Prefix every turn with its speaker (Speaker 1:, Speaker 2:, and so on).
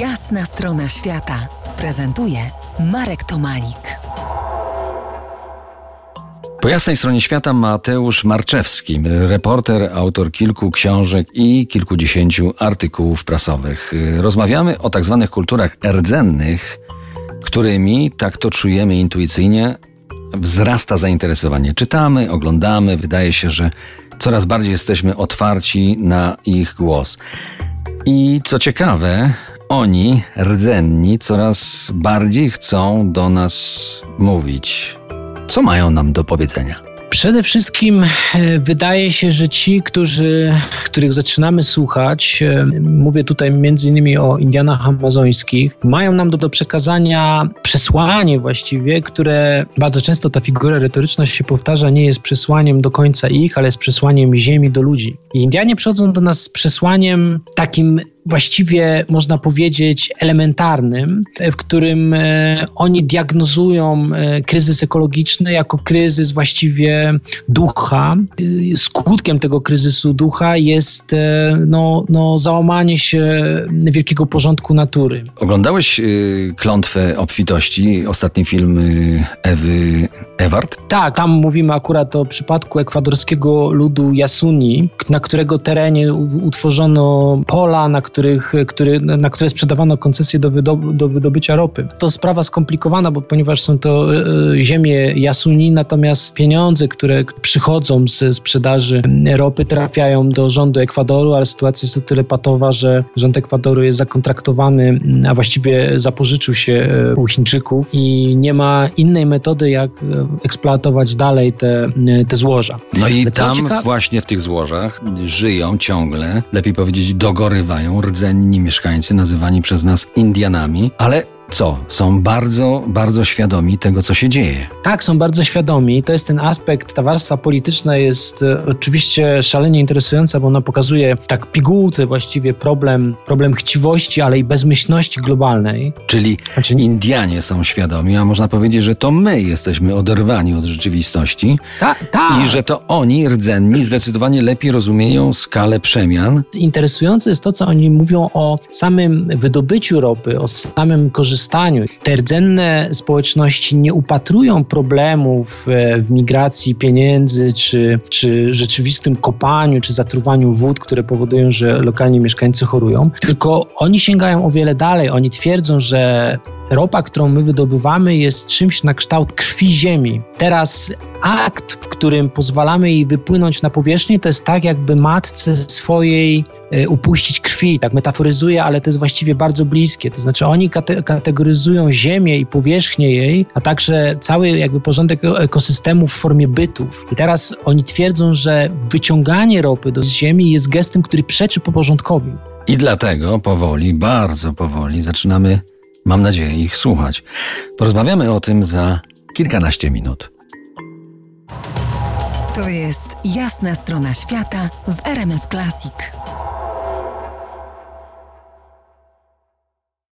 Speaker 1: Jasna strona świata prezentuje Marek Tomalik.
Speaker 2: Po jasnej stronie świata Mateusz Marczewski, reporter, autor kilku książek i kilkudziesięciu artykułów prasowych. Rozmawiamy o tak zwanych kulturach rdzennych, którymi, tak to czujemy intuicyjnie, wzrasta zainteresowanie. Czytamy, oglądamy, wydaje się, że coraz bardziej jesteśmy otwarci na ich głos. I co ciekawe, oni, rdzenni, coraz bardziej chcą do nas mówić. Co mają nam do powiedzenia?
Speaker 3: Przede wszystkim e, wydaje się, że ci, którzy, których zaczynamy słuchać, e, mówię tutaj między innymi o Indianach amazońskich, mają nam do, do przekazania przesłanie właściwie, które bardzo często ta figura retoryczna się powtarza, nie jest przesłaniem do końca ich, ale jest przesłaniem ziemi do ludzi. I Indianie przychodzą do nas z przesłaniem takim właściwie można powiedzieć elementarnym, w którym e, oni diagnozują e, kryzys ekologiczny jako kryzys właściwie ducha. E, skutkiem tego kryzysu ducha jest no, no, załamanie się wielkiego porządku natury.
Speaker 2: Oglądałeś Klątwę obfitości, ostatni film Ewy Ewart?
Speaker 3: Tak, tam mówimy akurat o przypadku ekwadorskiego ludu Yasuni, na którego terenie utworzono pola, na których, który, na które sprzedawano koncesje do, do wydobycia ropy. To sprawa skomplikowana, bo ponieważ są to e, ziemie Yasuni, natomiast pieniądze, które przychodzą ze sprzedaży ropy trafiają do rządu Ekwadoru, ale sytuacja jest o tyle patowa, że rząd Ekwadoru jest zakontraktowany, a właściwie zapożyczył się e, u Chińczyków i nie ma innej metody, jak eksploatować dalej te, te złoża.
Speaker 2: No i tam właśnie w tych złożach żyją ciągle, lepiej powiedzieć dogorywają rdzenni mieszkańcy nazywani przez nas Indianami, ale co? Są bardzo, bardzo świadomi tego, co się dzieje.
Speaker 3: Tak, są bardzo świadomi. To jest ten aspekt, ta warstwa polityczna jest e, oczywiście szalenie interesująca, bo ona pokazuje tak pigułce właściwie problem, problem chciwości, ale i bezmyślności globalnej.
Speaker 2: Czyli znaczy... Indianie są świadomi, a można powiedzieć, że to my jesteśmy oderwani od rzeczywistości
Speaker 3: tak, tak.
Speaker 2: i że to oni, rdzenni, zdecydowanie lepiej rozumieją skalę przemian.
Speaker 3: Interesujące jest to, co oni mówią o samym wydobyciu ropy, o samym korzystaniu wykorzystaniu. Te rdzenne społeczności nie upatrują problemów e, w migracji pieniędzy, czy, czy rzeczywistym kopaniu, czy zatruwaniu wód, które powodują, że lokalni mieszkańcy chorują, tylko oni sięgają o wiele dalej. Oni twierdzą, że ropa, którą my wydobywamy, jest czymś na kształt krwi ziemi. Teraz akt, w którym pozwalamy jej wypłynąć na powierzchnię, to jest tak, jakby matce swojej e, upuścić krwi, tak metaforyzuję, ale to jest właściwie bardzo bliskie. To znaczy oni kate kategoryzują ziemię i powierzchnię jej, a także cały jakby porządek ekosystemu w formie bytów. I teraz oni twierdzą, że wyciąganie ropy do ziemi jest gestem, który przeczy porządkowi.
Speaker 2: I dlatego powoli, bardzo powoli zaczynamy Mam nadzieję ich słuchać. Porozmawiamy o tym za kilkanaście minut.
Speaker 1: To jest jasna strona świata w RMS Classic.